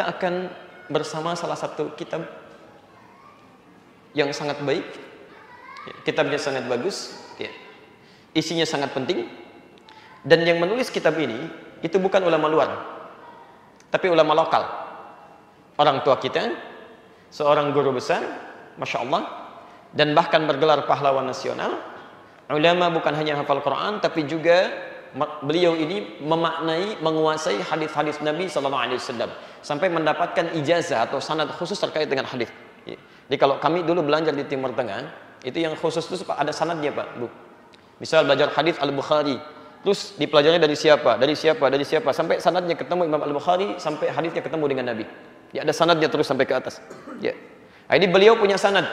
kita akan bersama salah satu kitab yang sangat baik. Ya, kitabnya sangat bagus, ya. isinya sangat penting. Dan yang menulis kitab ini itu bukan ulama luar, tapi ulama lokal. Orang tua kita, seorang guru besar, masya Allah, dan bahkan bergelar pahlawan nasional. Ulama bukan hanya hafal Quran, tapi juga beliau ini memaknai, menguasai hadis-hadis Nabi Sallallahu Alaihi sampai mendapatkan ijazah atau sanad khusus terkait dengan hadis. Ya. Jadi kalau kami dulu belajar di Timur Tengah, itu yang khusus itu ada sanadnya Pak, Bu. Misal belajar hadis Al-Bukhari, terus dipelajari dari siapa, dari siapa, dari siapa, sampai sanadnya ketemu Imam Al-Bukhari, sampai hadisnya ketemu dengan Nabi. Ya ada sanadnya terus sampai ke atas. Ya. Nah, ini beliau punya sanad.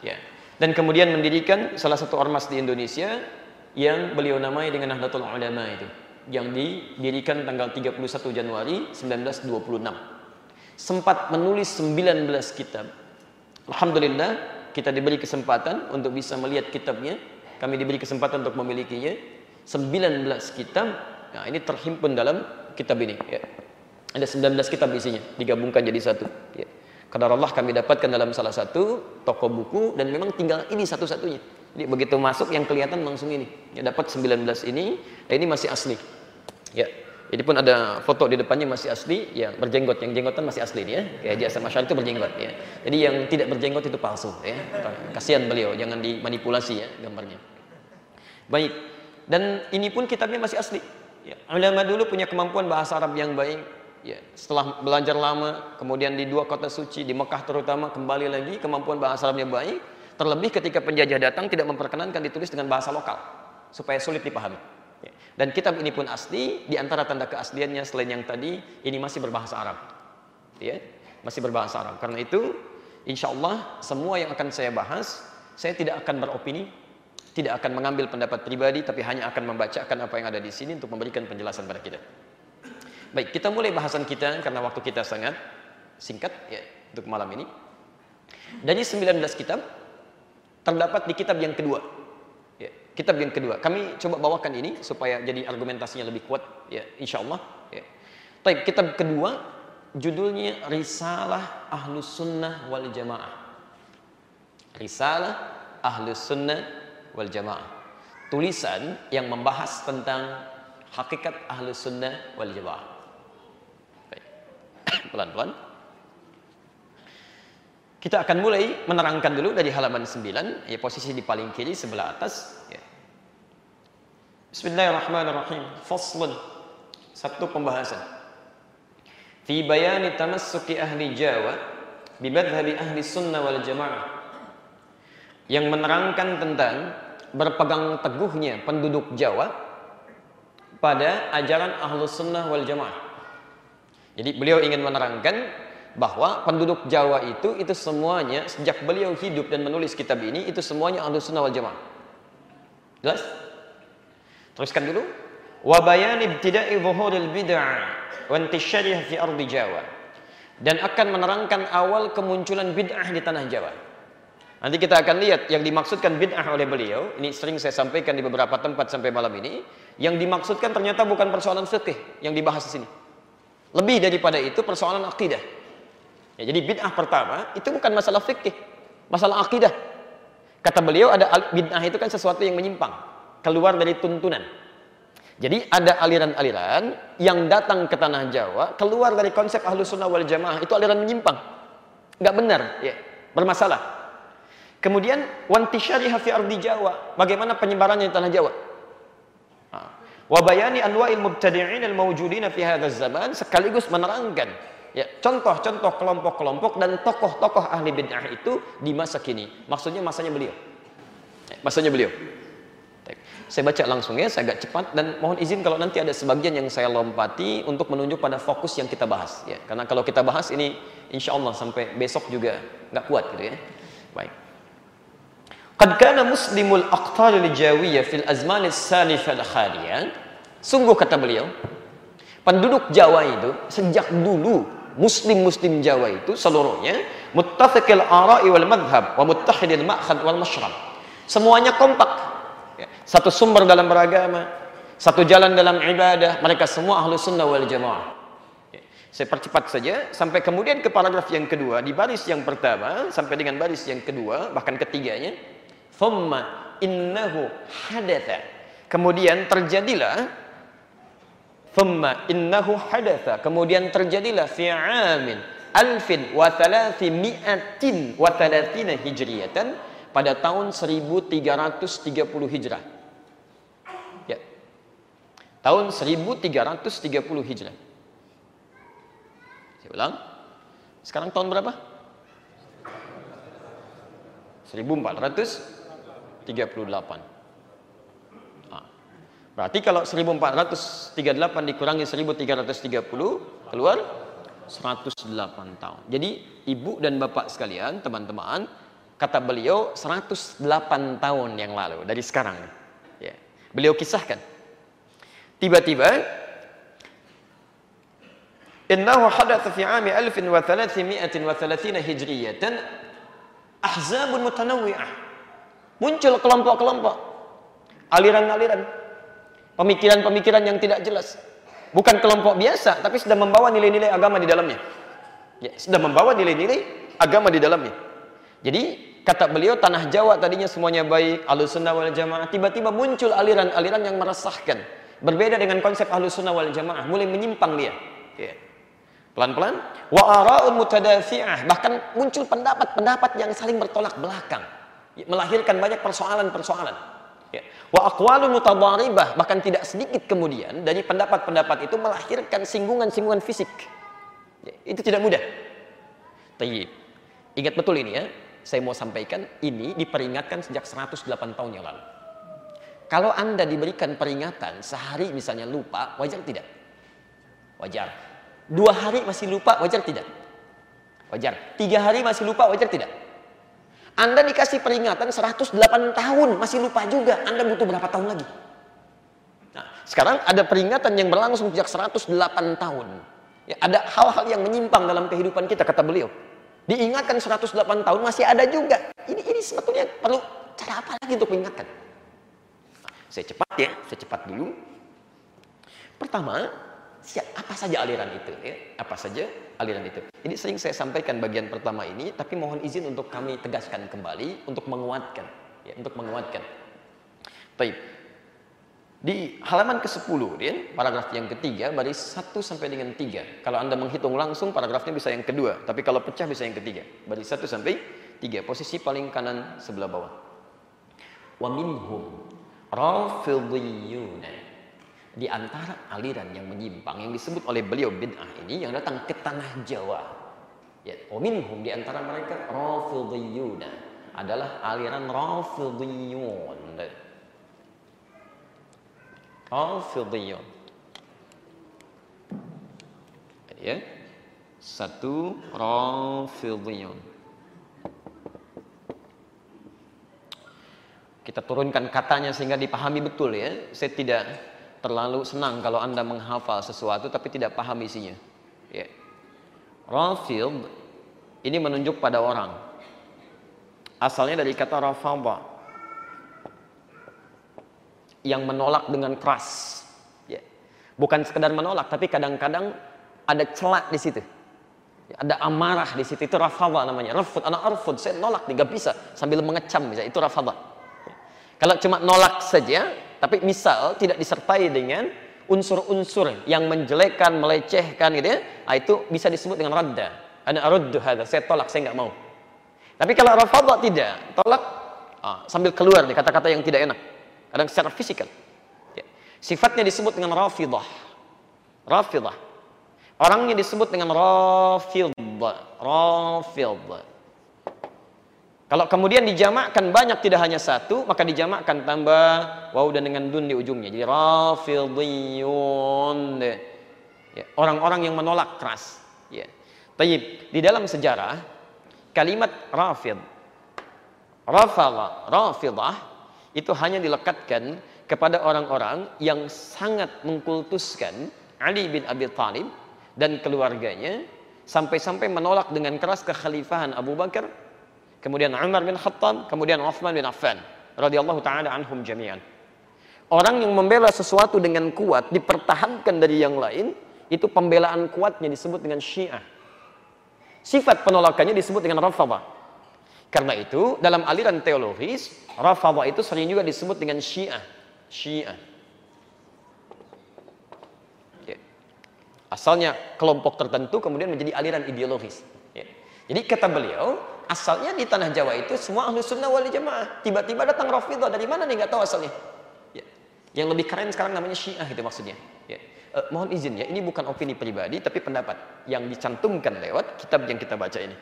Ya. Dan kemudian mendirikan salah satu ormas di Indonesia yang beliau namai dengan Nahdlatul Ulama itu yang didirikan tanggal 31 Januari 1926. Sempat menulis 19 kitab. Alhamdulillah kita diberi kesempatan untuk bisa melihat kitabnya. Kami diberi kesempatan untuk memilikinya. 19 kitab. Nah, ini terhimpun dalam kitab ini ya. Ada 19 kitab isinya, digabungkan jadi satu ya. Kadar Allah kami dapatkan dalam salah satu toko buku dan memang tinggal ini satu-satunya. Jadi begitu masuk yang kelihatan langsung ini. Ya dapat 19 ini, ya ini masih asli. Ya. Ini pun ada foto di depannya masih asli, ya berjenggot. Yang jenggotan masih asli ya. Kayak jasa masyarakat itu berjenggot ya. Jadi yang tidak berjenggot itu palsu ya. Kasihan beliau, jangan dimanipulasi ya gambarnya. Baik. Dan ini pun kitabnya masih asli. Ya. Ulama dulu punya kemampuan bahasa Arab yang baik. Ya, setelah belajar lama, kemudian di dua kota suci, di Mekah terutama kembali lagi kemampuan bahasa Arabnya baik, Terlebih ketika penjajah datang tidak memperkenankan ditulis dengan bahasa lokal supaya sulit dipahami. Ya. Dan kitab ini pun asli, di antara tanda keasliannya selain yang tadi, ini masih berbahasa Arab. Ya, masih berbahasa Arab. Karena itu, insya Allah semua yang akan saya bahas, saya tidak akan beropini, tidak akan mengambil pendapat pribadi, tapi hanya akan membacakan apa yang ada di sini untuk memberikan penjelasan pada kita. Baik, kita mulai bahasan kita karena waktu kita sangat singkat ya untuk malam ini. Dari 19 kitab, terdapat di kitab yang kedua. Ya, kitab yang kedua. Kami coba bawakan ini supaya jadi argumentasinya lebih kuat. Ya, insya Allah. Ya. Taib, kitab kedua judulnya Risalah Ahlus Sunnah wal Jamaah. Risalah Ahlus Sunnah wal Jamaah. Tulisan yang membahas tentang hakikat Ahlus Sunnah wal Jamaah. Pelan-pelan. Kita akan mulai menerangkan dulu dari halaman 9, ya posisi di paling kiri sebelah atas. Ya. Bismillahirrahmanirrahim. Faslun. Satu pembahasan. Fi bayani tamassuki ahli Jawa bibadhabi ahli sunnah wal jamaah. Yang menerangkan tentang berpegang teguhnya penduduk Jawa pada ajaran ahlu sunnah wal jamaah. Jadi beliau ingin menerangkan bahwa penduduk Jawa itu itu semuanya sejak beliau hidup dan menulis kitab ini itu semuanya ahlu sunnah wal jamaah. Jelas? Teruskan dulu. Wa bayan ibtida'i zuhuril bid'ah wa intisyariha fi ardi Jawa. Dan akan menerangkan awal kemunculan bid'ah di tanah Jawa. Nanti kita akan lihat yang dimaksudkan bid'ah oleh beliau, ini sering saya sampaikan di beberapa tempat sampai malam ini, yang dimaksudkan ternyata bukan persoalan fikih yang dibahas di sini. Lebih daripada itu persoalan akidah. Ya, jadi bid'ah pertama itu bukan masalah fikih, masalah akidah. Kata beliau ada bid'ah itu kan sesuatu yang menyimpang, keluar dari tuntunan. Jadi ada aliran-aliran yang datang ke tanah Jawa, keluar dari konsep ahlu sunnah wal jamaah, itu aliran menyimpang. Nggak benar, ya, bermasalah. Kemudian wantisyariha fi ardi Jawa, bagaimana penyebarannya di tanah Jawa? Wabayani anwa'il mubtadi'in al-mawjudina fi zaman sekaligus menerangkan Ya, contoh-contoh kelompok-kelompok dan tokoh-tokoh ahli bid'ah itu di masa kini. Maksudnya masanya beliau. Ya, masanya beliau. Saya baca langsung ya, saya agak cepat dan mohon izin kalau nanti ada sebagian yang saya lompati untuk menunjuk pada fokus yang kita bahas ya. Karena kalau kita bahas ini insya Allah sampai besok juga nggak kuat gitu ya. Baik. Qad kana muslimul aqtar al-jawiyah fil azman as-salif al-khaliyah. Sungguh kata beliau, penduduk Jawa itu sejak dulu muslim-muslim Jawa itu seluruhnya muttafiqil ara'i wal madhab wa muttahidil ma'khad wal mashrab. Semuanya kompak. Ya, satu sumber dalam beragama, satu jalan dalam ibadah, mereka semua ahlu sunnah wal jamaah. Ya, Saya percepat saja sampai kemudian ke paragraf yang kedua di baris yang pertama sampai dengan baris yang kedua bahkan ketiganya. Thumma innahu hadatha. Kemudian terjadilah Thumma innahu hadatha. Kemudian terjadilah fi amin alfin wa thalathimi'atin wa thalathina hijriyatan pada tahun 1330 Hijrah. Ya. Tahun 1330 Hijrah. Saya ulang. Sekarang tahun berapa? 1438. Berarti kalau 1438 dikurangi 1330 keluar 108 tahun. Jadi ibu dan bapak sekalian, teman-teman, kata beliau 108 tahun yang lalu dari sekarang. Ya. Beliau kisahkan. Tiba-tiba Innahu hadatha fi ami alfin wa thalathimi'atin wa thalathina hijriyatan ahzabun mutanawwi'ah. Muncul kelompok-kelompok, aliran-aliran, pemikiran-pemikiran yang tidak jelas. Bukan kelompok biasa, tapi sudah membawa nilai-nilai agama di dalamnya. Ya, sudah membawa nilai-nilai agama di dalamnya. Jadi, kata beliau, tanah Jawa tadinya semuanya baik, alus sunnah wal jamaah. Tiba-tiba muncul aliran-aliran yang meresahkan. Berbeda dengan konsep alus sunnah wal jamaah, mulai menyimpang dia. Ya. Pelan-pelan. Wa mutadafi'ah. Bahkan muncul pendapat-pendapat yang saling bertolak belakang. Melahirkan banyak persoalan-persoalan. Ya. Wa aqwalun. Bahkan tidak sedikit kemudian dari pendapat-pendapat itu melahirkan singgungan-singgungan fisik. Ya. Itu tidak mudah. Tayyib. Ingat betul ini ya. Saya mau sampaikan ini diperingatkan sejak 108 tahun yang lalu. Kalau Anda diberikan peringatan sehari misalnya lupa, wajar tidak? Wajar Dua hari masih lupa, wajar tidak? Wajar. Tiga hari masih lupa, wajar tidak? Anda dikasih peringatan 108 tahun, masih lupa juga. Anda butuh berapa tahun lagi? Nah, sekarang ada peringatan yang berlangsung sejak 108 tahun. Ya, ada hal-hal yang menyimpang dalam kehidupan kita, kata beliau. Diingatkan 108 tahun, masih ada juga. Ini, ini sebetulnya perlu cara apa lagi untuk mengingatkan? Nah, saya cepat ya, saya cepat dulu. Pertama, apa saja aliran itu ya apa saja aliran itu ini sering saya sampaikan bagian pertama ini tapi mohon izin untuk kami tegaskan kembali untuk menguatkan ya untuk menguatkan Baik. Di halaman ke-10, ya, paragraf yang ketiga, baris 1 sampai dengan 3. Kalau Anda menghitung langsung, paragrafnya bisa yang kedua. Tapi kalau pecah bisa yang ketiga. Baris 1 sampai 3. Posisi paling kanan sebelah bawah. Wa minhum di antara aliran yang menyimpang yang disebut oleh beliau bid'ah ini yang datang ke tanah Jawa. Ya, minhum di antara mereka Rafidhiyuna adalah aliran Rafidhiyun. Rafidhiyun. Ya. Satu Rafidhiyun. Kita turunkan katanya sehingga dipahami betul ya. Saya tidak terlalu senang kalau Anda menghafal sesuatu tapi tidak paham isinya. Ya. Rafid ini menunjuk pada orang. Asalnya dari kata rafadha yang menolak dengan keras. Ya. Bukan sekedar menolak tapi kadang-kadang ada celak di situ. Ya, ada amarah di situ itu rafadha namanya. Rafud, anak rafud, saya nolak tidak bisa sambil mengecam bisa itu rafadha. Ya. Kalau cuma nolak saja tapi misal tidak disertai dengan unsur-unsur yang menjelekkan, melecehkan gitu ya, nah, itu bisa disebut dengan radda. Ada aruddu hadza, saya tolak, saya nggak mau. Tapi kalau rafadha tidak, tolak ah, sambil keluar nih kata-kata yang tidak enak. Kadang secara fisikal. Ya. Sifatnya disebut dengan rafidah. Rafidah. Orangnya disebut dengan rafidah. Rafidah. Kalau kemudian dijamakkan banyak tidak hanya satu, maka dijamakkan tambah waw dan dengan dun di ujungnya. Jadi rafidhiyun. Ya, orang-orang yang menolak keras. Ya. Tayyib, di dalam sejarah kalimat rafid rafadha, rafidah itu hanya dilekatkan kepada orang-orang yang sangat mengkultuskan Ali bin Abi Thalib dan keluarganya sampai-sampai menolak dengan keras kekhalifahan Abu Bakar kemudian Umar bin Khattab, kemudian Uthman bin Affan radhiyallahu taala anhum jami'an. Orang yang membela sesuatu dengan kuat dipertahankan dari yang lain, itu pembelaan kuatnya disebut dengan Syiah. Sifat penolakannya disebut dengan Rafadhah. Karena itu dalam aliran teologis Rafadhah itu sering juga disebut dengan Syiah. Syiah. Ya. Asalnya kelompok tertentu kemudian menjadi aliran ideologis. Jadi kata beliau, asalnya di tanah Jawa itu semua ahlu sunnah wali jamaah. Tiba-tiba datang Rafidah dari mana nih nggak tahu asalnya. Ya. Yang lebih keren sekarang namanya Syiah itu maksudnya. Ya. Eh, mohon izin ya, ini bukan opini pribadi tapi pendapat yang dicantumkan lewat kitab yang kita baca ini.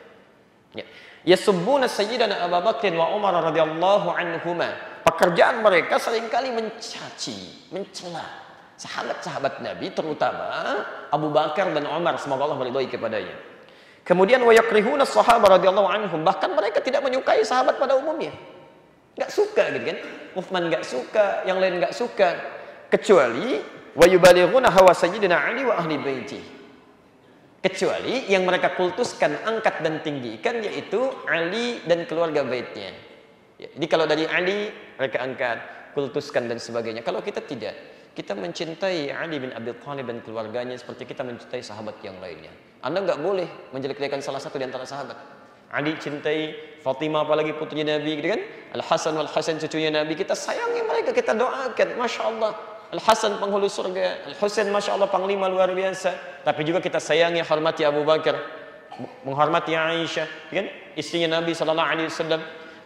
Ya. Yasubbuna Sayyidina Abu Bakr wa Umar radhiyallahu anhuma. Pekerjaan mereka sering kali mencaci, mencela sahabat-sahabat Nabi terutama Abu Bakar dan Umar semoga Allah meridhai kepadanya. Kemudian wa yakrihuna sahabat radhiyallahu anhum bahkan mereka tidak menyukai sahabat pada umumnya. Enggak suka gitu kan. Uthman enggak suka, yang lain enggak suka kecuali wa yubalighuna hawa sayyidina Ali wa ahli baiti. Kecuali yang mereka kultuskan, angkat dan tinggikan yaitu Ali dan keluarga baitnya. Ya, jadi kalau dari Ali mereka angkat, kultuskan dan sebagainya. Kalau kita tidak, kita mencintai Ali bin Abi Thalib dan keluarganya seperti kita mencintai sahabat yang lainnya. Anda nggak boleh menjelek-jelekan salah satu di antara sahabat. Ali cintai Fatimah apalagi putri Nabi gitu kan? Al Hasan wal Hasan cucunya Nabi. Kita sayangi mereka kita doakan. Masya Allah. Al Hasan penghulu surga Al Husain Masya Allah panglima luar biasa. Tapi juga kita sayangi hormati Abu Bakar menghormati Aisyah gitu kan? Istrinya Nabi Sallallahu Alaihi Wasallam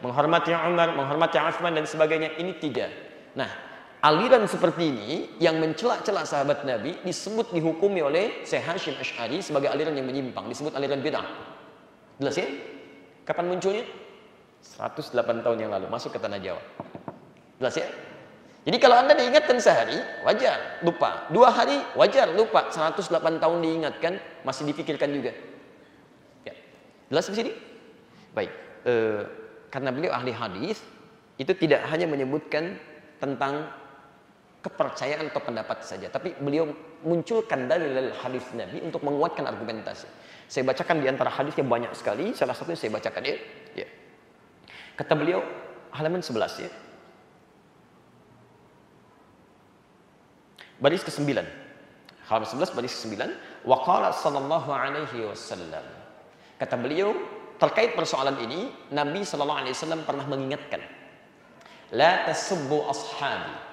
menghormati Umar menghormati Uthman dan sebagainya. Ini tidak nah aliran seperti ini yang mencela-cela sahabat Nabi disebut dihukumi oleh Syekh Hashim Ash'ari sebagai aliran yang menyimpang disebut aliran bid'ah jelas ya Kapan munculnya? 108 tahun yang lalu masuk ke tanah Jawa. Jelas ya? Jadi kalau Anda diingatkan sehari, wajar, lupa. Dua hari, wajar, lupa. 108 tahun diingatkan, masih dipikirkan juga. Ya. Jelas di sini? Baik. E, karena beliau ahli hadis, itu tidak hanya menyebutkan tentang kepercayaan atau pendapat saja, tapi beliau munculkan dalil hadis Nabi untuk menguatkan argumentasi. Saya bacakan di antara hadisnya banyak sekali, salah satunya saya bacakan ya. ya. Kata beliau halaman 11 ya. Baris ke-9. Halaman 11 baris ke-9, wa qala sallallahu alaihi wasallam. Kata beliau terkait persoalan ini, Nabi sallallahu alaihi wasallam pernah mengingatkan, la tasubbu ashabi.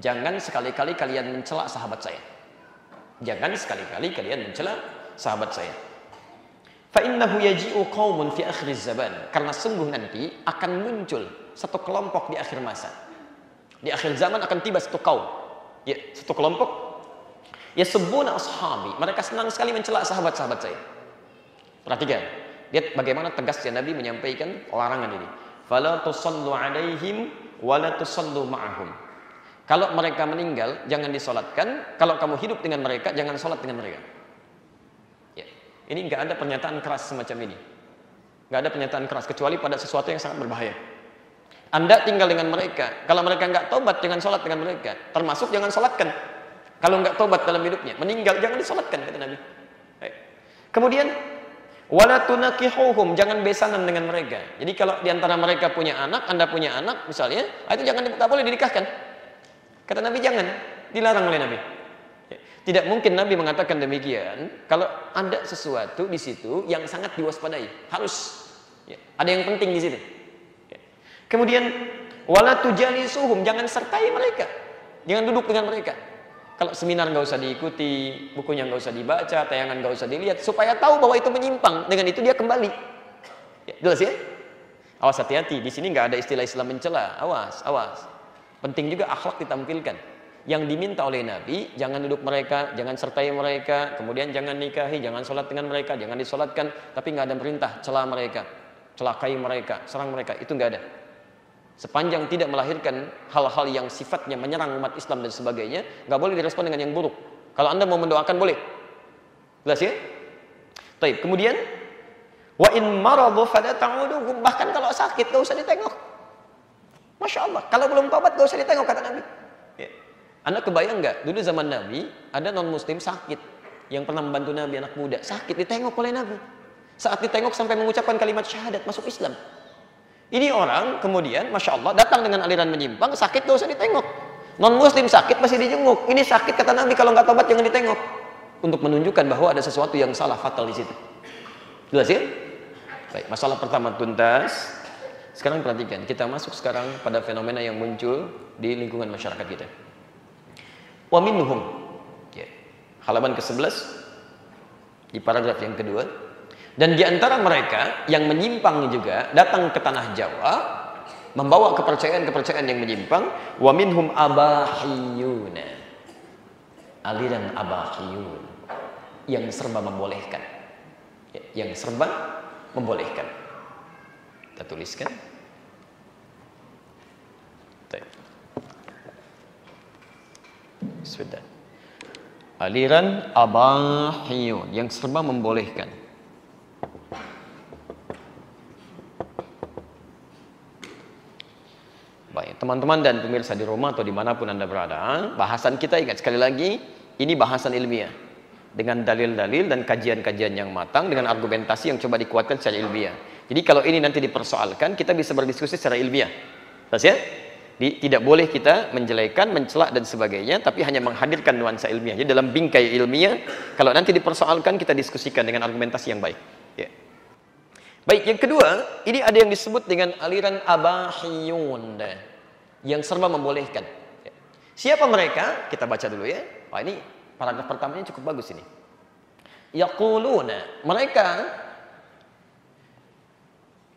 Jangan sekali-kali kalian mencela sahabat saya. Jangan sekali-kali kalian mencela sahabat saya. Fa innahu yaji'u qaumun fi akhir zaman. Karena sungguh nanti akan muncul satu kelompok di akhir masa. Di akhir zaman akan tiba satu kaum. Ya, satu kelompok ya sebuna ashabi. Mereka senang sekali mencela sahabat-sahabat saya. Perhatikan. Lihat bagaimana tegasnya Nabi menyampaikan larangan ini. Fala tusallu alaihim wa la tusallu ma'ahum. Kalau mereka meninggal, jangan disolatkan. Kalau kamu hidup dengan mereka, jangan solat dengan mereka. Ini nggak ada pernyataan keras semacam ini. Nggak ada pernyataan keras kecuali pada sesuatu yang sangat berbahaya. Anda tinggal dengan mereka. Kalau mereka nggak tobat, jangan sholat dengan mereka. Termasuk jangan sholatkan. Kalau nggak tobat dalam hidupnya, meninggal jangan disolatkan kata Nabi. Baik. Kemudian jangan besanan dengan mereka. Jadi kalau di antara mereka punya anak, anda punya anak misalnya, itu jangan tak boleh dinikahkan. Kata Nabi jangan, dilarang oleh Nabi. Tidak mungkin Nabi mengatakan demikian kalau ada sesuatu di situ yang sangat diwaspadai. Harus ya, ada yang penting di situ. Ya. Kemudian wala tujalisuhum, jangan sertai mereka. Jangan duduk dengan mereka. Kalau seminar nggak usah diikuti, bukunya nggak usah dibaca, tayangan nggak usah dilihat, supaya tahu bahwa itu menyimpang. Dengan itu dia kembali. Ya, jelas ya? Awas hati-hati, di sini nggak ada istilah Islam mencela. Awas, awas. Penting juga akhlak ditampilkan yang diminta oleh Nabi, jangan duduk mereka, jangan sertai mereka, kemudian jangan nikahi, jangan sholat dengan mereka, jangan disolatkan, tapi nggak ada perintah celah mereka, celakai mereka, serang mereka, itu nggak ada. Sepanjang tidak melahirkan hal-hal yang sifatnya menyerang umat Islam dan sebagainya, nggak boleh direspon dengan yang buruk. Kalau anda mau mendoakan boleh, jelas ya? Taib. Kemudian, wa in maradu bahkan kalau sakit gak usah ditengok. Masya Allah, kalau belum tobat gak usah ditengok kata Nabi. Anda kebayang nggak? Dulu zaman Nabi ada non Muslim sakit yang pernah membantu Nabi anak muda sakit ditengok oleh Nabi. Saat ditengok sampai mengucapkan kalimat syahadat masuk Islam. Ini orang kemudian, masya Allah, datang dengan aliran menyimpang, sakit gak usah ditengok. Non Muslim sakit masih dijenguk. Ini sakit kata Nabi kalau nggak tobat jangan ditengok. untuk menunjukkan bahwa ada sesuatu yang salah fatal di situ. Jelas ya? Baik, masalah pertama tuntas. Sekarang perhatikan, kita masuk sekarang pada fenomena yang muncul di lingkungan masyarakat kita. Wa minhum. Ya. Halaman ke-11 di paragraf yang kedua. Dan di antara mereka yang menyimpang juga datang ke tanah Jawa membawa kepercayaan-kepercayaan yang menyimpang wa minhum abahiyuna aliran abahiyun yang serba membolehkan ya, yang serba membolehkan kita tuliskan sudah aliran abahiyun yang serba membolehkan Baik, teman-teman dan pemirsa di rumah atau di mana pun Anda berada, bahasan kita ingat sekali lagi, ini bahasan ilmiah. Dengan dalil-dalil dan kajian-kajian yang matang, dengan argumentasi yang coba dikuatkan secara ilmiah. Jadi kalau ini nanti dipersoalkan, kita bisa berdiskusi secara ilmiah. Terus ya? Di, tidak boleh kita menjelekan, mencelak dan sebagainya, tapi hanya menghadirkan nuansa ilmiah. Jadi dalam bingkai ilmiah, kalau nanti dipersoalkan, kita diskusikan dengan argumentasi yang baik. Ya. Baik, yang kedua, ini ada yang disebut dengan aliran abahiyun yang serba membolehkan. Ya. Siapa mereka? Kita baca dulu ya. Wah, ini paragraf pertamanya cukup bagus ini. Yaquluna, mereka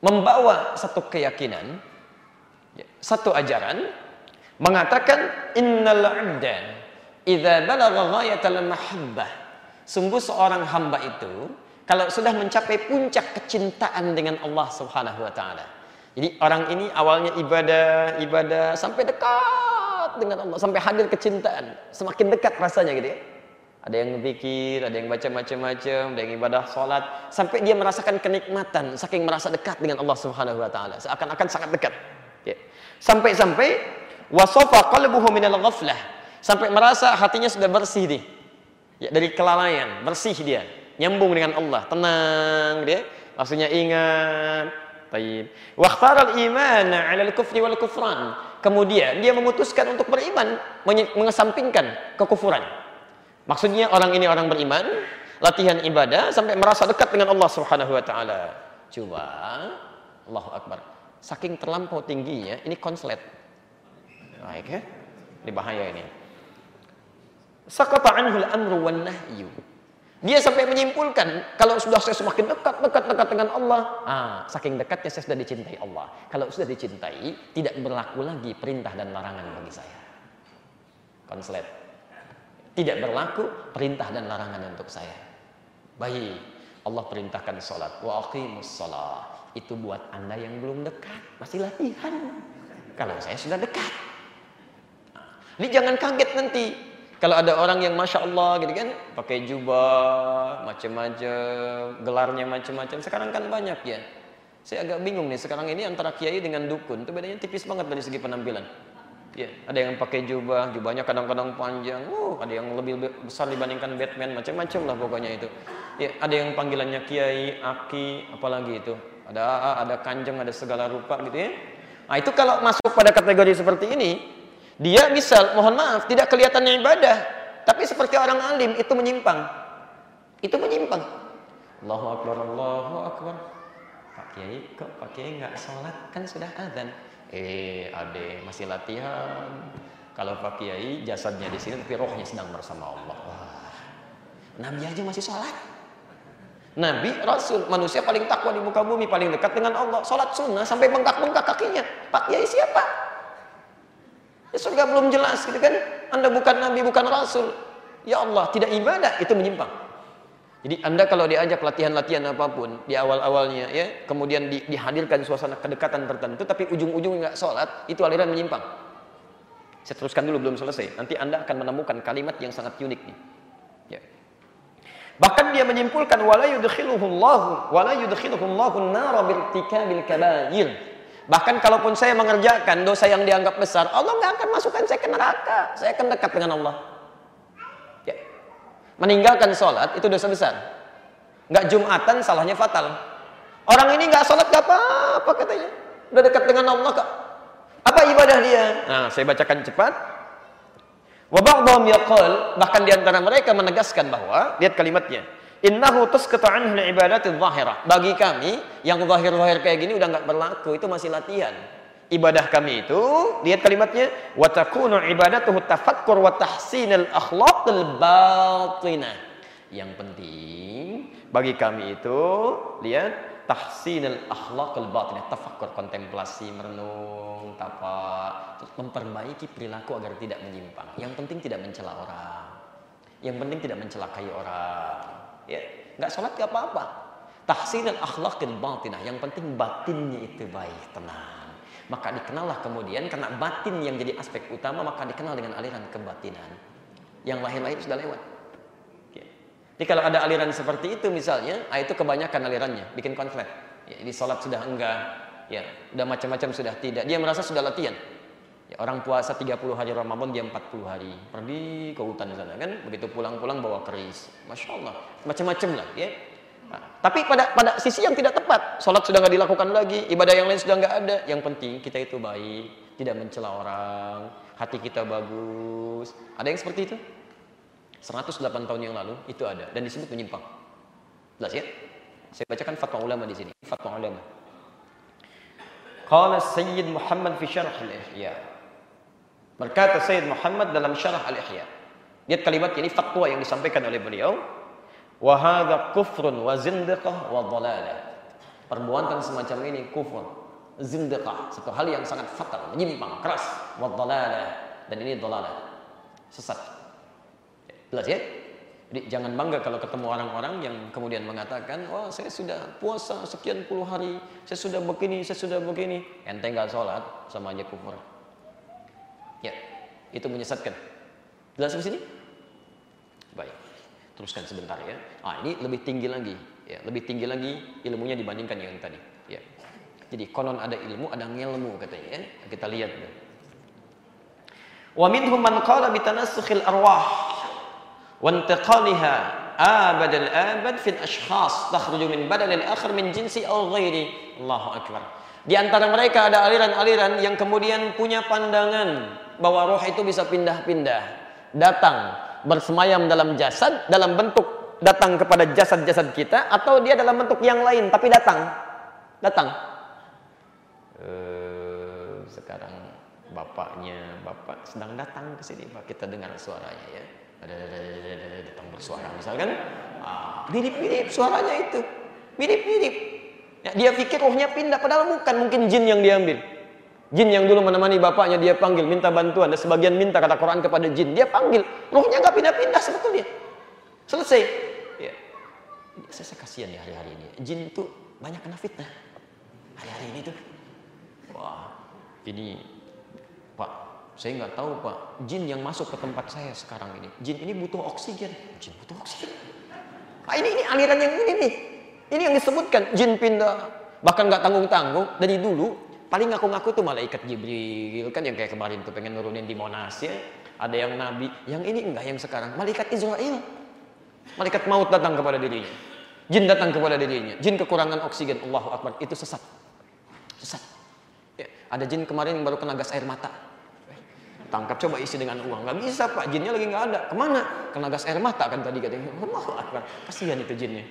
membawa satu keyakinan, ya, satu ajaran mengatakan innal 'abda idza balagha ghayatal mahabbah. Sungguh seorang hamba itu kalau sudah mencapai puncak kecintaan dengan Allah Subhanahu wa taala. Jadi orang ini awalnya ibadah, ibadah sampai dekat dengan Allah, sampai hadir kecintaan, semakin dekat rasanya gitu ya. Ada yang berpikir, ada yang baca macam-macam, ada yang ibadah sholat, sampai dia merasakan kenikmatan, saking merasa dekat dengan Allah Subhanahu Wa Taala, seakan-akan sangat dekat. Ya. Sampai-sampai wasofa qalbuhu minal ghaflah, sampai merasa hatinya sudah bersih nih, ya, dari kelalaian, bersih dia, nyambung dengan Allah, tenang dia, maksudnya ingat, Taib. Wakhtar al-iman 'ala al-kufri wal kufran. Kemudian dia memutuskan untuk beriman, mengesampingkan kekufuran. Maksudnya orang ini orang beriman, latihan ibadah sampai merasa dekat dengan Allah Subhanahu wa taala. Coba Allahu Akbar. Saking terlampau tingginya, ini konslet. Baik ya. Ini bahaya ini. Sakata anhu al-amru wan nahyu. Dia sampai menyimpulkan kalau sudah saya semakin dekat dekat dekat dengan Allah, ah, saking dekatnya saya sudah dicintai Allah. Kalau sudah dicintai, tidak berlaku lagi perintah dan larangan bagi saya. Konslet. Tidak berlaku perintah dan larangan untuk saya. Baik, Allah perintahkan sholat. Wa aqimus sholat. Itu buat anda yang belum dekat, masih latihan. Kalau saya sudah dekat. Ini jangan kaget nanti kalau ada orang yang masya Allah gitu kan, pakai jubah, macam-macam, gelarnya macam-macam. Sekarang kan banyak ya. Saya agak bingung nih. Sekarang ini antara kiai dengan dukun itu bedanya tipis banget dari segi penampilan. Ya, ada yang pakai jubah, jubahnya kadang-kadang panjang. Uh, ada yang lebih besar dibandingkan Batman, macam-macam lah pokoknya itu. Ya, ada yang panggilannya kiai, aki, apalagi itu. Ada AA, ada kanjeng, ada segala rupa gitu ya. Nah, itu kalau masuk pada kategori seperti ini, dia misal, mohon maaf, tidak kelihatannya ibadah, tapi seperti orang alim itu menyimpang. Itu menyimpang. Allahu Akbar, Allahu Akbar. Pak Kiai, kok Pak Kiai nggak sholat? Kan sudah azan. Eh, ade masih latihan. Kalau Pak Kiai jasadnya di sini tapi rohnya sedang bersama Allah. Wah. Nabi aja masih sholat. Nabi, Rasul, manusia paling takwa di muka bumi, paling dekat dengan Allah. Sholat sunnah sampai bengkak-bengkak kakinya. Pak Kiai siapa? Ya surga belum jelas gitu kan. Anda bukan nabi, bukan rasul. Ya Allah, tidak ibadah itu menyimpang. Jadi Anda kalau diajak latihan-latihan apa pun di awal-awalnya ya, kemudian di, dihadirkan suasana kedekatan tertentu tapi ujung-ujungnya nggak sholat, itu aliran menyimpang. Saya teruskan dulu belum selesai. Nanti Anda akan menemukan kalimat yang sangat unik nih. Ya. Bahkan dia menyimpulkan wala yudkhiluhullahu wala yudkhiluhullahu an-nara birtikabil kabair. Bahkan kalaupun saya mengerjakan dosa yang dianggap besar, Allah nggak akan masukkan saya ke neraka. Saya akan dekat dengan Allah. Meninggalkan sholat itu dosa besar. Nggak jumatan salahnya fatal. Orang ini nggak sholat nggak apa-apa katanya. Udah dekat dengan Allah kok. Apa ibadah dia? Nah, saya bacakan cepat. Wa ba'dhum yaqul bahkan di antara mereka menegaskan bahwa lihat kalimatnya Innahu tusqatu anhu ibadati dhahirah. Bagi kami yang zahir-zahir kayak gini udah nggak berlaku, itu masih latihan. Ibadah kami itu, lihat kalimatnya, wa takunu ibadatuhu tafakkur wa tahsinul akhlaqil batinah. Yang penting bagi kami itu, lihat tahsinul akhlaqil batinah, tafakkur, kontemplasi, merenung, tapa, memperbaiki perilaku agar tidak menyimpang. Yang penting tidak mencela orang. Yang penting tidak mencelakai orang ya nggak sholat nggak apa-apa tahsin dan akhlakil batinah yang penting batinnya itu baik tenang maka dikenallah kemudian karena batin yang jadi aspek utama maka dikenal dengan aliran kebatinan. Yang lahir-lahir sudah lewat. Jadi kalau ada aliran seperti itu misalnya ah, itu kebanyakan alirannya bikin konflik. Ya, jadi sholat sudah enggak ya udah macam-macam sudah tidak. Dia merasa sudah latihan. Ya, orang puasa 30 hari Ramadan dia 40 hari. Pergi ke hutan sana kan, begitu pulang-pulang bawa keris. Masya Allah, macam-macam lah ya. Nah, tapi pada pada sisi yang tidak tepat, sholat sudah nggak dilakukan lagi, ibadah yang lain sudah nggak ada. Yang penting kita itu baik, tidak mencela orang, hati kita bagus. Ada yang seperti itu? 108 tahun yang lalu itu ada dan disebut menyimpang. Jelas ya? Saya bacakan fatwa ulama di sini. Fatwa ulama. Qala Sayyid Muhammad fi syarh al-Ihya. Berkata Sayyid Muhammad dalam syarah Al-Ihya. Lihat kalimat ini fatwa yang disampaikan oleh beliau. Wa hadza kufrun wa zindiqah wa dhalalah. Perbuatan semacam ini kufur, zindiqah, satu hal yang sangat fatal, menyimpang, keras, wa dhalalah. Dan ini dhalalah. Sesat. Jelas ya? Jadi jangan bangga kalau ketemu orang-orang yang kemudian mengatakan, wah saya sudah puasa sekian puluh hari, saya sudah begini, saya sudah begini. Ente nggak sholat, sama aja kufur. Ya, itu menyesatkan. Jelas di sini? Teruskan sebentar ya. Ah, ini lebih tinggi lagi, ya, lebih tinggi lagi ilmunya dibandingkan yang tadi, ya. Jadi konon ada ilmu, ada ngelmu katanya ya. Kita lihat ya. Wa minhum man qala bi tanassukhil arwah wa intiqaliha abad al-abad fil ashkhas takhruju min badal al-akhir min jinsi aw ghairi. Allahu akbar. Di antara mereka ada aliran-aliran yang kemudian punya pandangan bahwa roh itu bisa pindah-pindah, datang bersemayam dalam jasad dalam bentuk datang kepada jasad-jasad kita atau dia dalam bentuk yang lain tapi datang. Datang. Uh, sekarang bapaknya bapak sedang datang ke sini Pak. Kita dengar suaranya ya. Datang bersuara misalkan. Ah, mirip-mirip suaranya itu. Mirip-mirip. Ya, dia pikir rohnya pindah padahal bukan mungkin jin yang diambil. Jin yang dulu menemani bapaknya dia panggil minta bantuan. Dan sebagian minta kata Quran kepada jin. Dia panggil. Rohnya nggak pindah-pindah sebetulnya. Selesai. Ya. saya, saya kasihan ya hari-hari ini. Jin itu banyak kena fitnah. Hari-hari ini tuh. Wah ini pak saya nggak tahu pak. Jin yang masuk ke tempat saya sekarang ini. Jin ini butuh oksigen. Jin butuh oksigen. Ah, ini ini aliran yang ini nih. Ini yang disebutkan. Jin pindah. Bahkan nggak tanggung tanggung dari dulu paling ngaku-ngaku tuh malaikat Jibril. Kan yang kayak kemarin tuh pengen nurunin di Monas ya. Ada yang nabi yang ini enggak yang sekarang. Malaikat Israel. Malaikat maut datang kepada dirinya. Jin datang kepada dirinya. Jin kekurangan oksigen. Allahu Akbar. Itu sesat. Sesat. Ya, ada jin kemarin yang baru kena gas air mata. Tangkap coba isi dengan uang. Nggak bisa pak. Jinnya lagi nggak ada. Ke mana? Kena gas air mata kan tadi katanya. Allahu Akbar. Kasihan itu jinnya.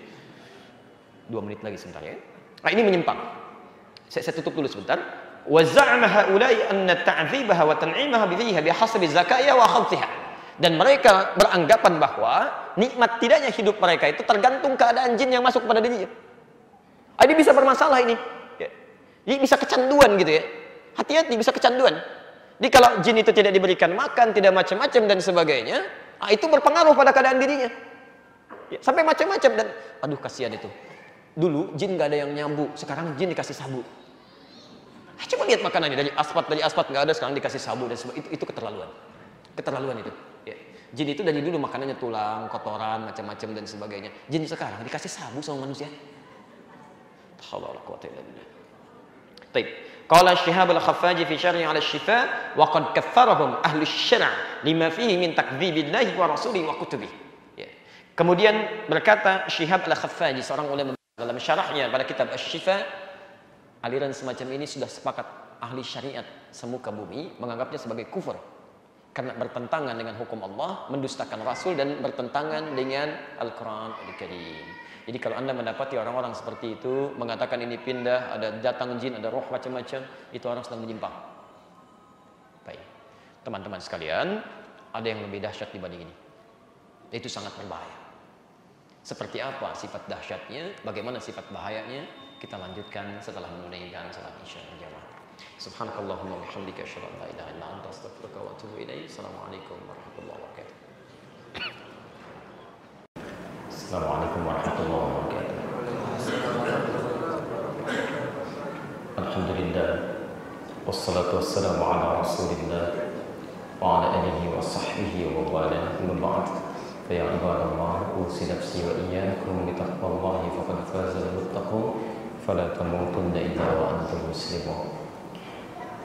Dua menit lagi sebentar ya. Nah ini menyimpang saya, saya tutup dulu sebentar. Dan mereka beranggapan bahwa nikmat tidaknya hidup mereka itu tergantung keadaan jin yang masuk kepada dirinya. Ah, ini bisa bermasalah ini. Ya. Ini bisa kecanduan gitu ya. Hati-hati bisa kecanduan. Jadi kalau jin itu tidak diberikan makan, tidak macam-macam dan sebagainya, ah, itu berpengaruh pada keadaan dirinya. Ya, sampai macam-macam dan aduh kasihan itu. Dulu jin nggak ada yang nyambu, sekarang jin dikasih sabu. Nah, coba lihat makanannya dari aspat dari aspat nggak ada sekarang dikasih sabu dan sebagainya. Itu, itu keterlaluan. Keterlaluan itu. Ya. Jin itu dari dulu makanannya tulang, kotoran, macam-macam dan sebagainya. Jin sekarang dikasih sabu sama manusia. Baik. Qala Syihab al-Khaffaji fi syarhi 'ala asy-syifa wa qad kaffarahum ahli syara' lima fihi min takdzibillahi wa rasulihi wa kutubihi. Ya. Kemudian berkata Syihab al-Khaffaji seorang ulama dalam syarahnya pada kitab Asy-Syifa, aliran semacam ini sudah sepakat ahli syariat semuka bumi menganggapnya sebagai kufur. karena bertentangan dengan hukum Allah, mendustakan Rasul dan bertentangan dengan Al-Quran Al-Karim. Jadi kalau anda mendapati orang-orang seperti itu mengatakan ini pindah, ada datang jin, ada roh macam-macam, itu orang sedang menyimpang. Baik, teman-teman sekalian, ada yang lebih dahsyat dibanding ini. Itu sangat berbahaya. Seperti apa sifat dahsyatnya, bagaimana sifat bahayanya, kita lanjutkan setelah menunaikan salat isya berjamaah. Subhanakallahumma wa bihamdika asyhadu an la ilaha illa anta astaghfiruka wa atubu ilaik. Assalamualaikum warahmatullahi wabarakatuh. Assalamualaikum warahmatullahi wabarakatuh. Alhamdulillah. Wassalatu wassalamu ala Rasulillah wa ala alihi wa sahbihi wa wala. Amma ba'd. فيا عباد الله أوصي نفسي وإياكم بتقوى الله فقد فاز المتقون fala tamutunna ya illa wa antum muslimun.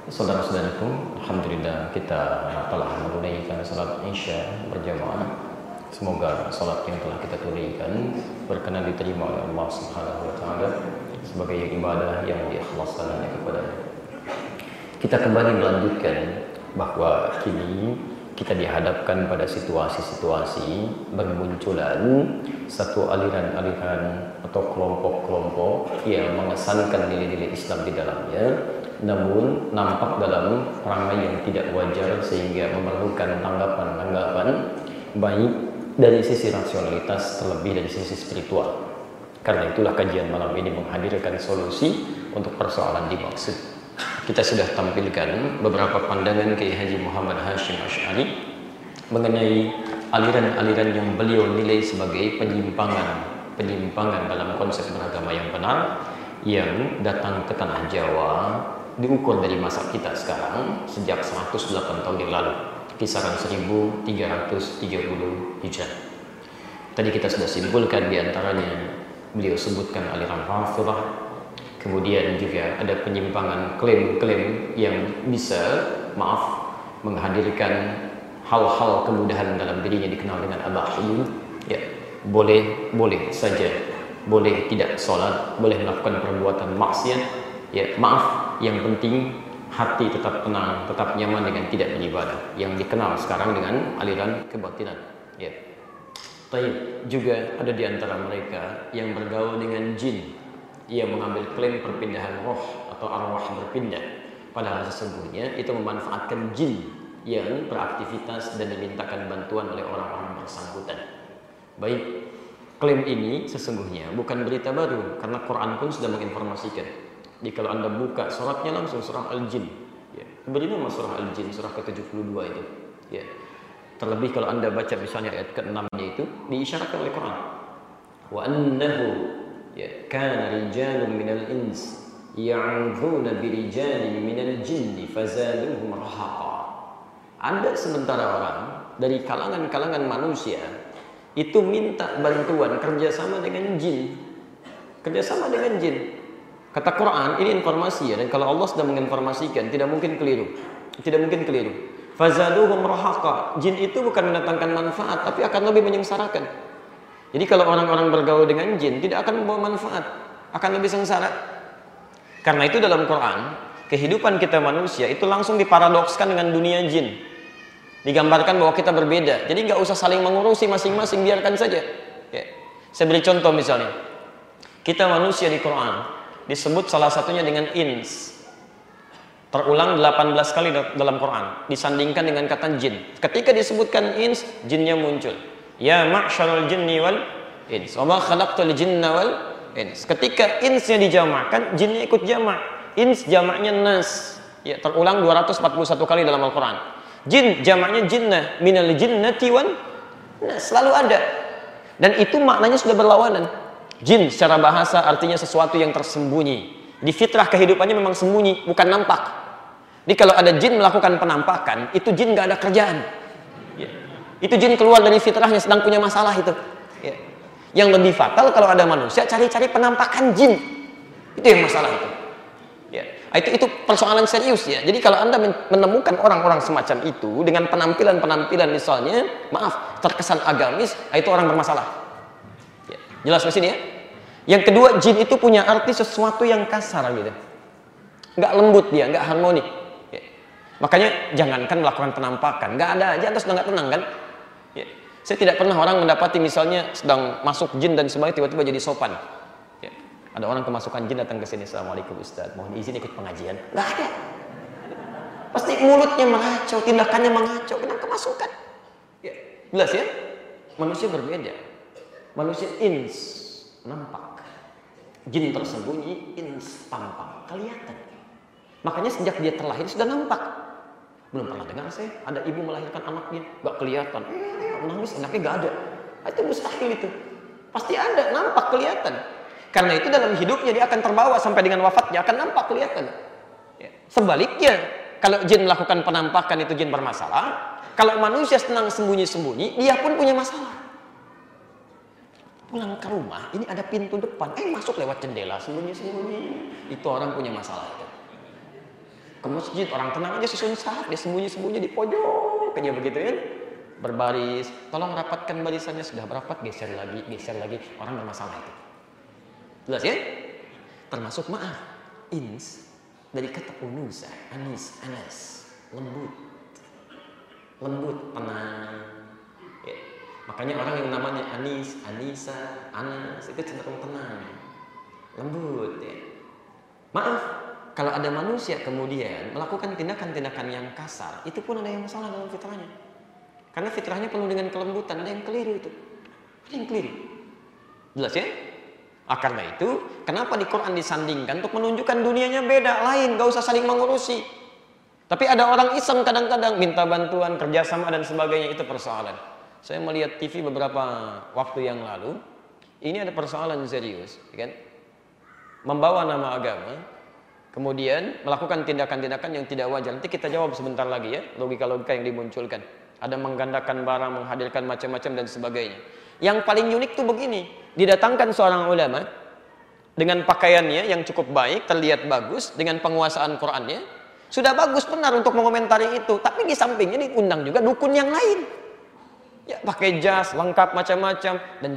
Saudara-saudaraku, alhamdulillah kita telah menunaikan salat Isya berjamaah. Semoga salat yang telah kita tunaikan berkenan diterima oleh Allah Subhanahu wa taala sebagai ibadah yang diikhlaskan kepada Kita kembali melanjutkan bahwa kini kita dihadapkan pada situasi-situasi bermunculan satu aliran-aliran atau kelompok-kelompok yang mengesankan nilai-nilai Islam di dalamnya namun nampak dalam ramai yang tidak wajar sehingga memerlukan tanggapan-tanggapan baik dari sisi rasionalitas terlebih dari sisi spiritual. Karena itulah kajian malam ini menghadirkan solusi untuk persoalan dimaksud. Kita sudah tampilkan beberapa pandangan Kiai Haji Muhammad Hashim Ash'ari mengenai aliran-aliran yang beliau nilai sebagai penyimpangan penyimpangan dalam konsep beragama yang benar yang datang ke tanah Jawa diukur dari masa kita sekarang sejak 108 tahun yang lalu kisaran 1330 Hijrah tadi kita sudah simpulkan di antaranya beliau sebutkan aliran Rafidah kemudian juga ada penyimpangan klaim-klaim yang bisa maaf menghadirkan hal-hal kemudahan dalam dirinya dikenal dengan abahiyun ya boleh boleh saja. Boleh tidak sholat boleh melakukan perbuatan maksiat. Ya maaf yang penting hati tetap tenang, tetap nyaman dengan tidak beribadah. Yang dikenal sekarang dengan aliran kebatinan. Ya. Tapi juga ada di antara mereka yang bergaul dengan jin yang mengambil klaim perpindahan roh atau arwah berpindah padahal sesungguhnya itu memanfaatkan jin yang beraktivitas dan dimintakan bantuan oleh orang-orang bersangkutan. Baik, klaim ini sesungguhnya bukan berita baru karena Quran pun sudah menginformasikan jadi kalau anda buka suratnya langsung surah Al-Jin. Ya. Beri nama surah Al-Jin, surah ke-72 itu. Ya. Terlebih kalau anda baca misalnya ayat ke-6-nya itu diisyaratkan oleh Quran. Wa annahu kana rijalun minal ins birijalin minal fazaduhum rahaqa. Ada sementara orang dari kalangan-kalangan manusia itu minta bantuan kerjasama dengan jin kerjasama dengan jin Kata Quran, ini informasi ya, dan kalau Allah sudah menginformasikan, tidak mungkin keliru. Tidak mungkin keliru. Fazaduhum rahaqa. Jin itu bukan mendatangkan manfaat, tapi akan lebih menyengsarakan. Jadi kalau orang-orang bergaul dengan jin, tidak akan membawa manfaat, akan lebih sengsara. Karena itu dalam Quran, kehidupan kita manusia itu langsung diparadokskan dengan dunia jin. Digambarkan bahwa kita berbeda. Jadi nggak usah saling mengurusi masing-masing, biarkan saja. Ya. Saya beri contoh misalnya. Kita manusia di Quran, disebut salah satunya dengan ins terulang 18 kali dalam Quran disandingkan dengan kata jin ketika disebutkan ins jinnya muncul ya ma'syarul jinni wal ins. Wa ma khalaqtul jinna wal ins. Ketika insnya dijamakan jinnya ikut jamak. Ins jamaknya nas. Ya terulang 241 kali dalam Al-Quran. Jin jamaknya jinnah. Minal jinnati wan nas. Selalu ada. Dan itu maknanya sudah berlawanan. Jin secara bahasa artinya sesuatu yang tersembunyi. Di fitrah kehidupannya memang sembunyi, bukan nampak. Jadi kalau ada jin melakukan penampakan, itu jin gak ada kerjaan. Ya. Itu jin keluar dari fitrahnya sedang punya masalah itu. Ya. Yang lebih fatal kalau ada manusia cari-cari penampakan jin. Itu yang masalah itu. Ya. Itu itu persoalan serius ya. Jadi kalau Anda menemukan orang-orang semacam itu dengan penampilan-penampilan misalnya, maaf, terkesan agamis, itu orang bermasalah. Jelas di sini ya? Yang kedua, jin itu punya arti sesuatu yang kasar gitu. Nggak lembut dia, nggak harmoni. Ya. Makanya jangankan melakukan penampakan, nggak ada aja terus nggak tenang kan? Ya. Saya tidak pernah orang mendapati misalnya sedang masuk jin dan sebagainya tiba-tiba jadi sopan. Ya. Ada orang kemasukan jin datang ke sini, assalamualaikum Ustaz, mohon izin ikut pengajian. Nggak ada. Pasti mulutnya mengacau, tindakannya mengacau, kena kemasukan. Ya. Jelas ya? Manusia berbeda. Manusia ins nampak. Jin tersembunyi, ins tampak, kelihatan. Makanya sejak dia terlahir sudah nampak. Belum pernah dengar saya ada ibu melahirkan anaknya, gak kelihatan. Nangis anaknya gak ada. Ah, itu mustahil itu. Pasti ada, nampak kelihatan. Karena itu dalam hidupnya dia akan terbawa sampai dengan wafatnya akan nampak kelihatan. Ya. Sebaliknya, kalau jin melakukan penampakan itu jin bermasalah. Kalau manusia senang sembunyi-sembunyi, dia pun punya masalah. Pulang ke rumah, ini ada pintu depan, eh masuk lewat jendela sembunyi-sembunyi. Itu orang punya masalah itu ke masjid orang tenang aja susun sahab dia sembunyi-sembunyi di pojok. Aja begitu ya. Berbaris. Tolong rapatkan barisannya. Sudah berapat geser lagi geser lagi. Orang bermasalah itu. Jelas ya? Termasuk maaf ins dari kata unusa anis anas. Lembut. Lembut tenang. Ya. makanya orang yang namanya anis anisa anas itu cenderung tenang. Lembut ya. Maaf kalau ada manusia kemudian melakukan tindakan-tindakan yang kasar, itu pun ada yang salah dalam fitrahnya. Karena fitrahnya penuh dengan kelembutan, ada yang keliru itu. Ada yang keliru. Jelas ya? Ah, karena itu, kenapa di Quran disandingkan untuk menunjukkan dunianya beda, lain, gak usah saling mengurusi. Tapi ada orang iseng kadang-kadang minta bantuan, kerjasama dan sebagainya, itu persoalan. Saya melihat TV beberapa waktu yang lalu, ini ada persoalan serius, ya kan? Membawa nama agama, kemudian melakukan tindakan-tindakan yang tidak wajar. Nanti kita jawab sebentar lagi ya, logika-logika yang dimunculkan. Ada menggandakan barang, menghadirkan macam-macam dan sebagainya. Yang paling unik tuh begini, didatangkan seorang ulama dengan pakaiannya yang cukup baik, terlihat bagus, dengan penguasaan Qur'annya, sudah bagus benar untuk mengomentari itu, tapi di sampingnya diundang juga dukun yang lain. Ya, pakai jas, lengkap macam-macam dan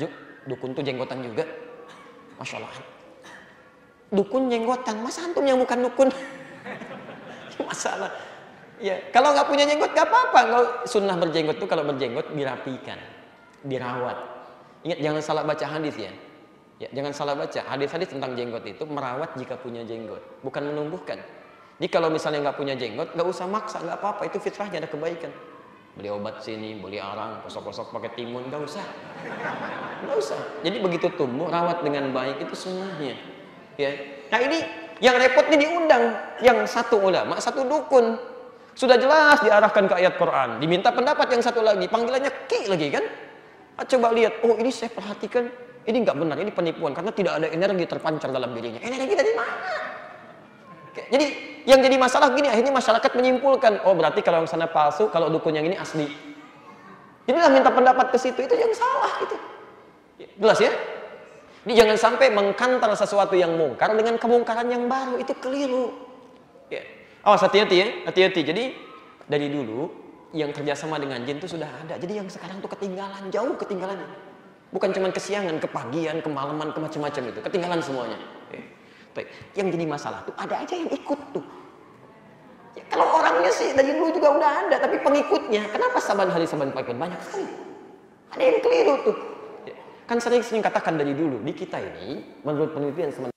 dukun tuh jenggotan juga. Masya Allah dukun jenggotan masa antum yang bukan dukun? Masalah. Ya kalau nggak punya jenggot nggak apa-apa. Nggak sunnah berjenggot tuh kalau berjenggot dirapikan dirawat. Ingat jangan salah baca hadis ya. Ya jangan salah baca. Hadis-hadis tentang jenggot itu merawat jika punya jenggot bukan menumbuhkan. Jadi kalau misalnya nggak punya jenggot nggak usah maksa nggak apa-apa. Itu fitrahnya ada kebaikan. Beli obat sini, beli arang, kosok-kosok pakai timun, nggak usah, nggak usah. Jadi begitu tumbuh, rawat dengan baik itu semuanya. Ya. Nah ini yang repot ini diundang yang satu ulama, satu dukun. Sudah jelas diarahkan ke ayat Quran. Diminta pendapat yang satu lagi, panggilannya ki lagi kan? Ah, coba lihat, oh ini saya perhatikan, ini nggak benar, ini penipuan karena tidak ada energi terpancar dalam dirinya. Energi dari mana? Jadi yang jadi masalah gini, akhirnya masyarakat menyimpulkan, oh berarti kalau yang sana palsu, kalau dukun yang ini asli. Inilah minta pendapat ke situ, itu yang salah itu. Jelas ya? Ini jangan sampai mengkantar sesuatu yang mungkar dengan kemungkaran yang baru. Itu keliru. Ya. Hati-hati ya, hati-hati. Jadi dari dulu yang kerjasama dengan jin itu sudah ada. Jadi yang sekarang tuh ketinggalan, jauh ketinggalannya. Bukan cuma kesiangan, kepagian, kemalaman, kemacam-macam itu. Ketinggalan semuanya. Ya. Baik. Yang jadi masalah tuh ada aja yang ikut tuh. Ya, kalau orangnya sih dari dulu juga udah ada, tapi pengikutnya, kenapa saban hari saban pagi banyak sekali? Ada yang keliru tuh. Kan sering-sering katakan dari dulu, di kita ini, menurut penelitian sementara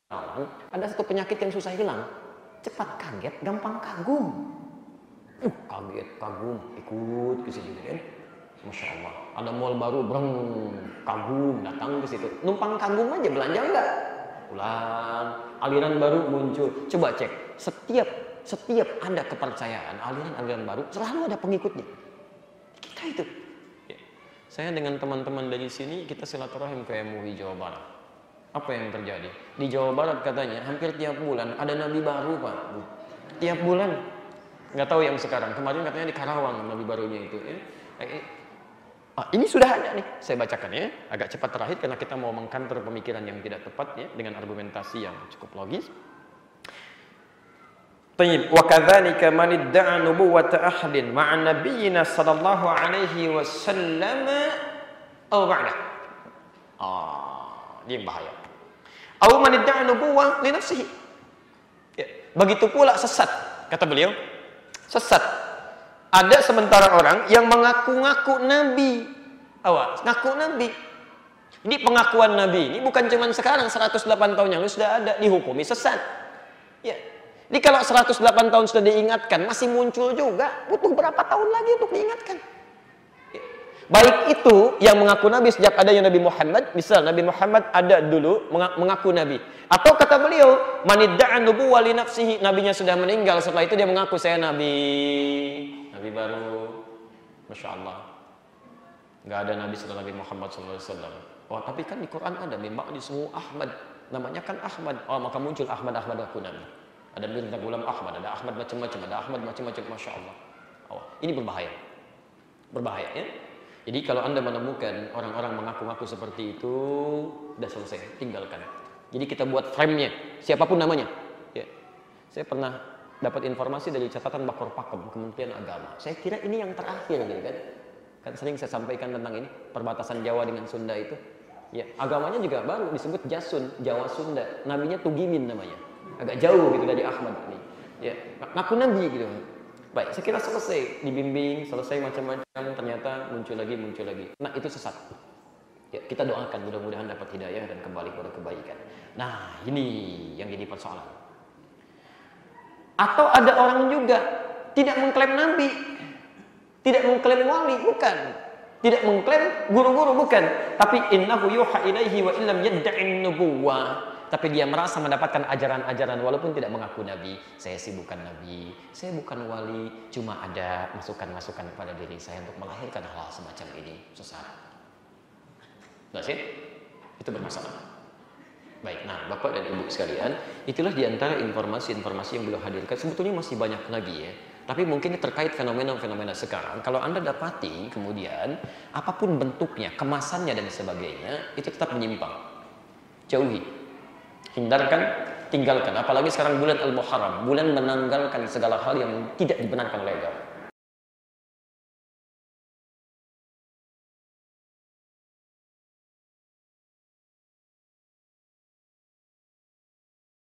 ada satu penyakit yang susah hilang. Cepat kaget, gampang kagum. Uh, kaget, kagum, ikut ke situ kan. Masya Allah, ada mall baru, breng, kagum, datang ke situ. Numpang kagum aja, belanja enggak? Pulang, aliran baru muncul. Coba cek, setiap setiap ada kepercayaan, aliran-aliran baru, selalu ada pengikutnya. Kita itu, saya dengan teman-teman dari sini kita silaturahim ke MUI Jawa Barat. Apa yang terjadi? Di Jawa Barat katanya hampir tiap bulan ada nabi baru pak. Tiap bulan. Nggak tahu yang sekarang. Kemarin katanya di Karawang nabi barunya itu. Ya. Eh, ah, ini sudah ada nih. Saya bacakan ya. Agak cepat terakhir karena kita mau mengkantor pemikiran yang tidak tepat ya dengan argumentasi yang cukup logis. Tayyib wa kadzalika man idda'a nubuwwata ahlin ma'an nabiyyina sallallahu alaihi wasallam aw ba'da. Ah, ini bahaya. Aw man idda'a nubuwwah li nafsihi. Ya. Begitu pula sesat, kata beliau. Sesat. Ada sementara orang yang mengaku-ngaku nabi. Awas, ngaku nabi. Ini pengakuan nabi. Ini bukan cuma sekarang 108 tahun yang lalu sudah ada dihukumi sesat. Ya, jadi kalau 108 tahun sudah diingatkan masih muncul juga, butuh berapa tahun lagi untuk diingatkan? Baik itu yang mengaku Nabi sejak adanya Nabi Muhammad, misal Nabi Muhammad ada dulu mengaku Nabi. Atau kata beliau, manidda'an nubuwwa li nafsihi, nabinya sudah meninggal, setelah itu dia mengaku saya Nabi. Nabi baru. Masya Allah. Gak ada Nabi setelah Nabi Muhammad SAW. Oh, tapi kan di Quran ada, memang di semua Ahmad. Namanya kan Ahmad. Oh, maka muncul Ahmad-Ahmad aku Nabi. Ada Mirza Gulam Ahmad, ada Ahmad macam-macam, ada Ahmad macam-macam, Masya Allah. Oh, ini berbahaya. Berbahaya ya. Jadi kalau Anda menemukan orang-orang mengaku-ngaku seperti itu, sudah selesai, tinggalkan. Jadi kita buat frame-nya, siapa pun namanya. Ya. Saya pernah dapat informasi dari catatan Bakor Pakem Kementerian Agama. Saya kira ini yang terakhir gitu kan. Kan sering saya sampaikan tentang ini, perbatasan Jawa dengan Sunda itu. Ya, agamanya juga baru disebut Jasun, Jawa Sunda. Nabinya Tugimin namanya. Agak jauh gitu dari Ahmad ini. Ya, ngaku nabi gitu. Baik, saya kira selesai dibimbing, selesai macam-macam, ternyata muncul lagi, muncul lagi. Nah, itu sesat. Ya, kita doakan mudah-mudahan dapat hidayah dan kembali kepada kebaikan. Nah, ini yang jadi persoalan. Atau ada orang juga tidak mengklaim nabi, tidak mengklaim wali, bukan. Tidak mengklaim guru-guru, bukan. Tapi innahu yuha ilaihi wa illam yadda'in nubuwah tapi dia merasa mendapatkan ajaran-ajaran walaupun tidak mengaku nabi. Saya sih bukan nabi, saya bukan wali, cuma ada masukan-masukan pada diri saya untuk melahirkan hal, -hal semacam ini. Sesat. Enggak sih? Itu bermasalah. Baik, nah Bapak dan Ibu sekalian, itulah di antara informasi-informasi yang beliau hadirkan. Sebetulnya masih banyak lagi ya. Tapi mungkin terkait fenomena-fenomena sekarang. Kalau Anda dapati kemudian apa pun bentuknya, kemasannya dan sebagainya, itu tetap menyimpang. Jauhi hindarkan tinggalkan. Apalagi sekarang bulan al-muharram bulan menanggalkan segala hal yang tidak dibenarkan oleh agama